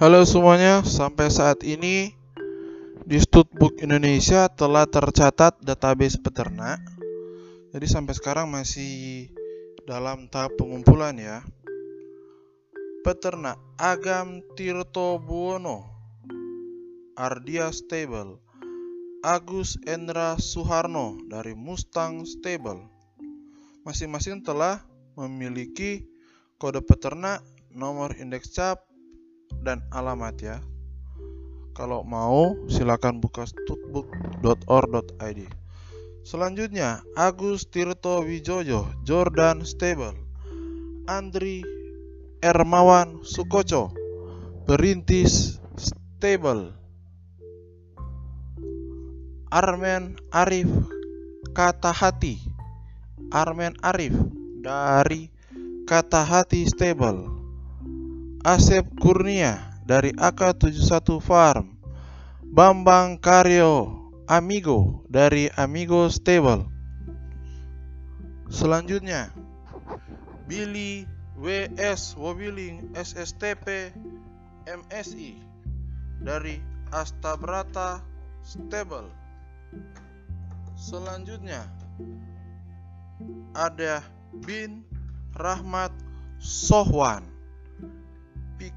Halo semuanya, sampai saat ini di Studbook Indonesia telah tercatat database peternak. Jadi sampai sekarang masih dalam tahap pengumpulan ya. Peternak Agam Tirto Buwono, Ardia Stable, Agus Endra Suharno dari Mustang Stable. Masing-masing telah memiliki kode peternak, nomor indeks cap, dan alamat ya. Kalau mau silakan buka studbook.or.id. Selanjutnya Agus Tirto Wijoyo Jordan Stable Andri Ermawan Sukoco Perintis Stable Armen Arif Kata Hati Armen Arif dari Kata Hati Stable Asep Kurnia dari AK71 Farm, Bambang Karyo Amigo dari Amigo Stable. Selanjutnya, Billy WS Wobiling SSTP MSI dari Astabrata Stable. Selanjutnya, ada Bin Rahmat Sohwan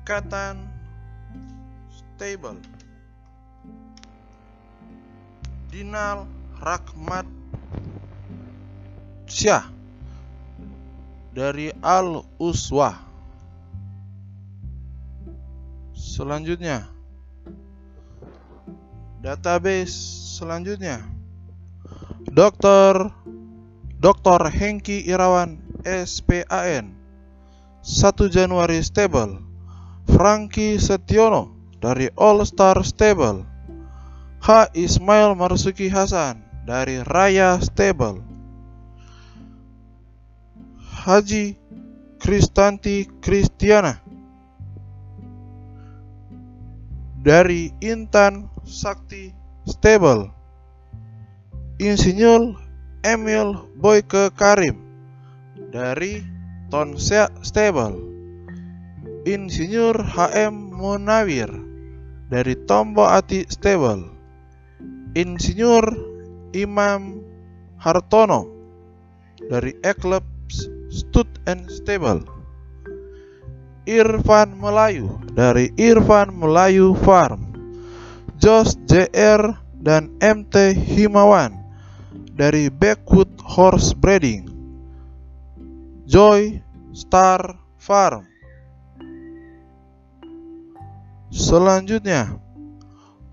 Pikatan Stable. Dinal Rahmat Syah. Dari Al Uswah Selanjutnya. Database selanjutnya. Dokter Dr. Hengki Irawan SPAN 1 Januari Stable Franky Setiono dari All Star Stable. H. Ismail Marsuki Hasan dari Raya Stable. Haji Kristanti Kristiana dari Intan Sakti Stable. Insinyur Emil Boyke Karim dari Tonsea Stable Insinyur HM Munawir dari Tombo Ati Stable. Insinyur Imam Hartono dari Eclipse Stud and Stable. Irfan Melayu dari Irfan Melayu Farm. Jos JR dan MT Himawan dari Backwood Horse Breeding. Joy Star Farm Selanjutnya,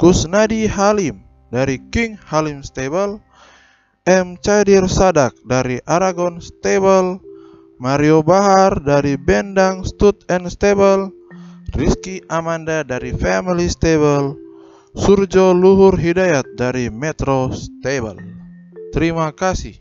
Kusnadi Halim dari King Halim Stable, M. Cadir Sadak dari Aragon Stable, Mario Bahar dari Bendang Stud and Stable, Rizky Amanda dari Family Stable, Surjo Luhur Hidayat dari Metro Stable. Terima kasih.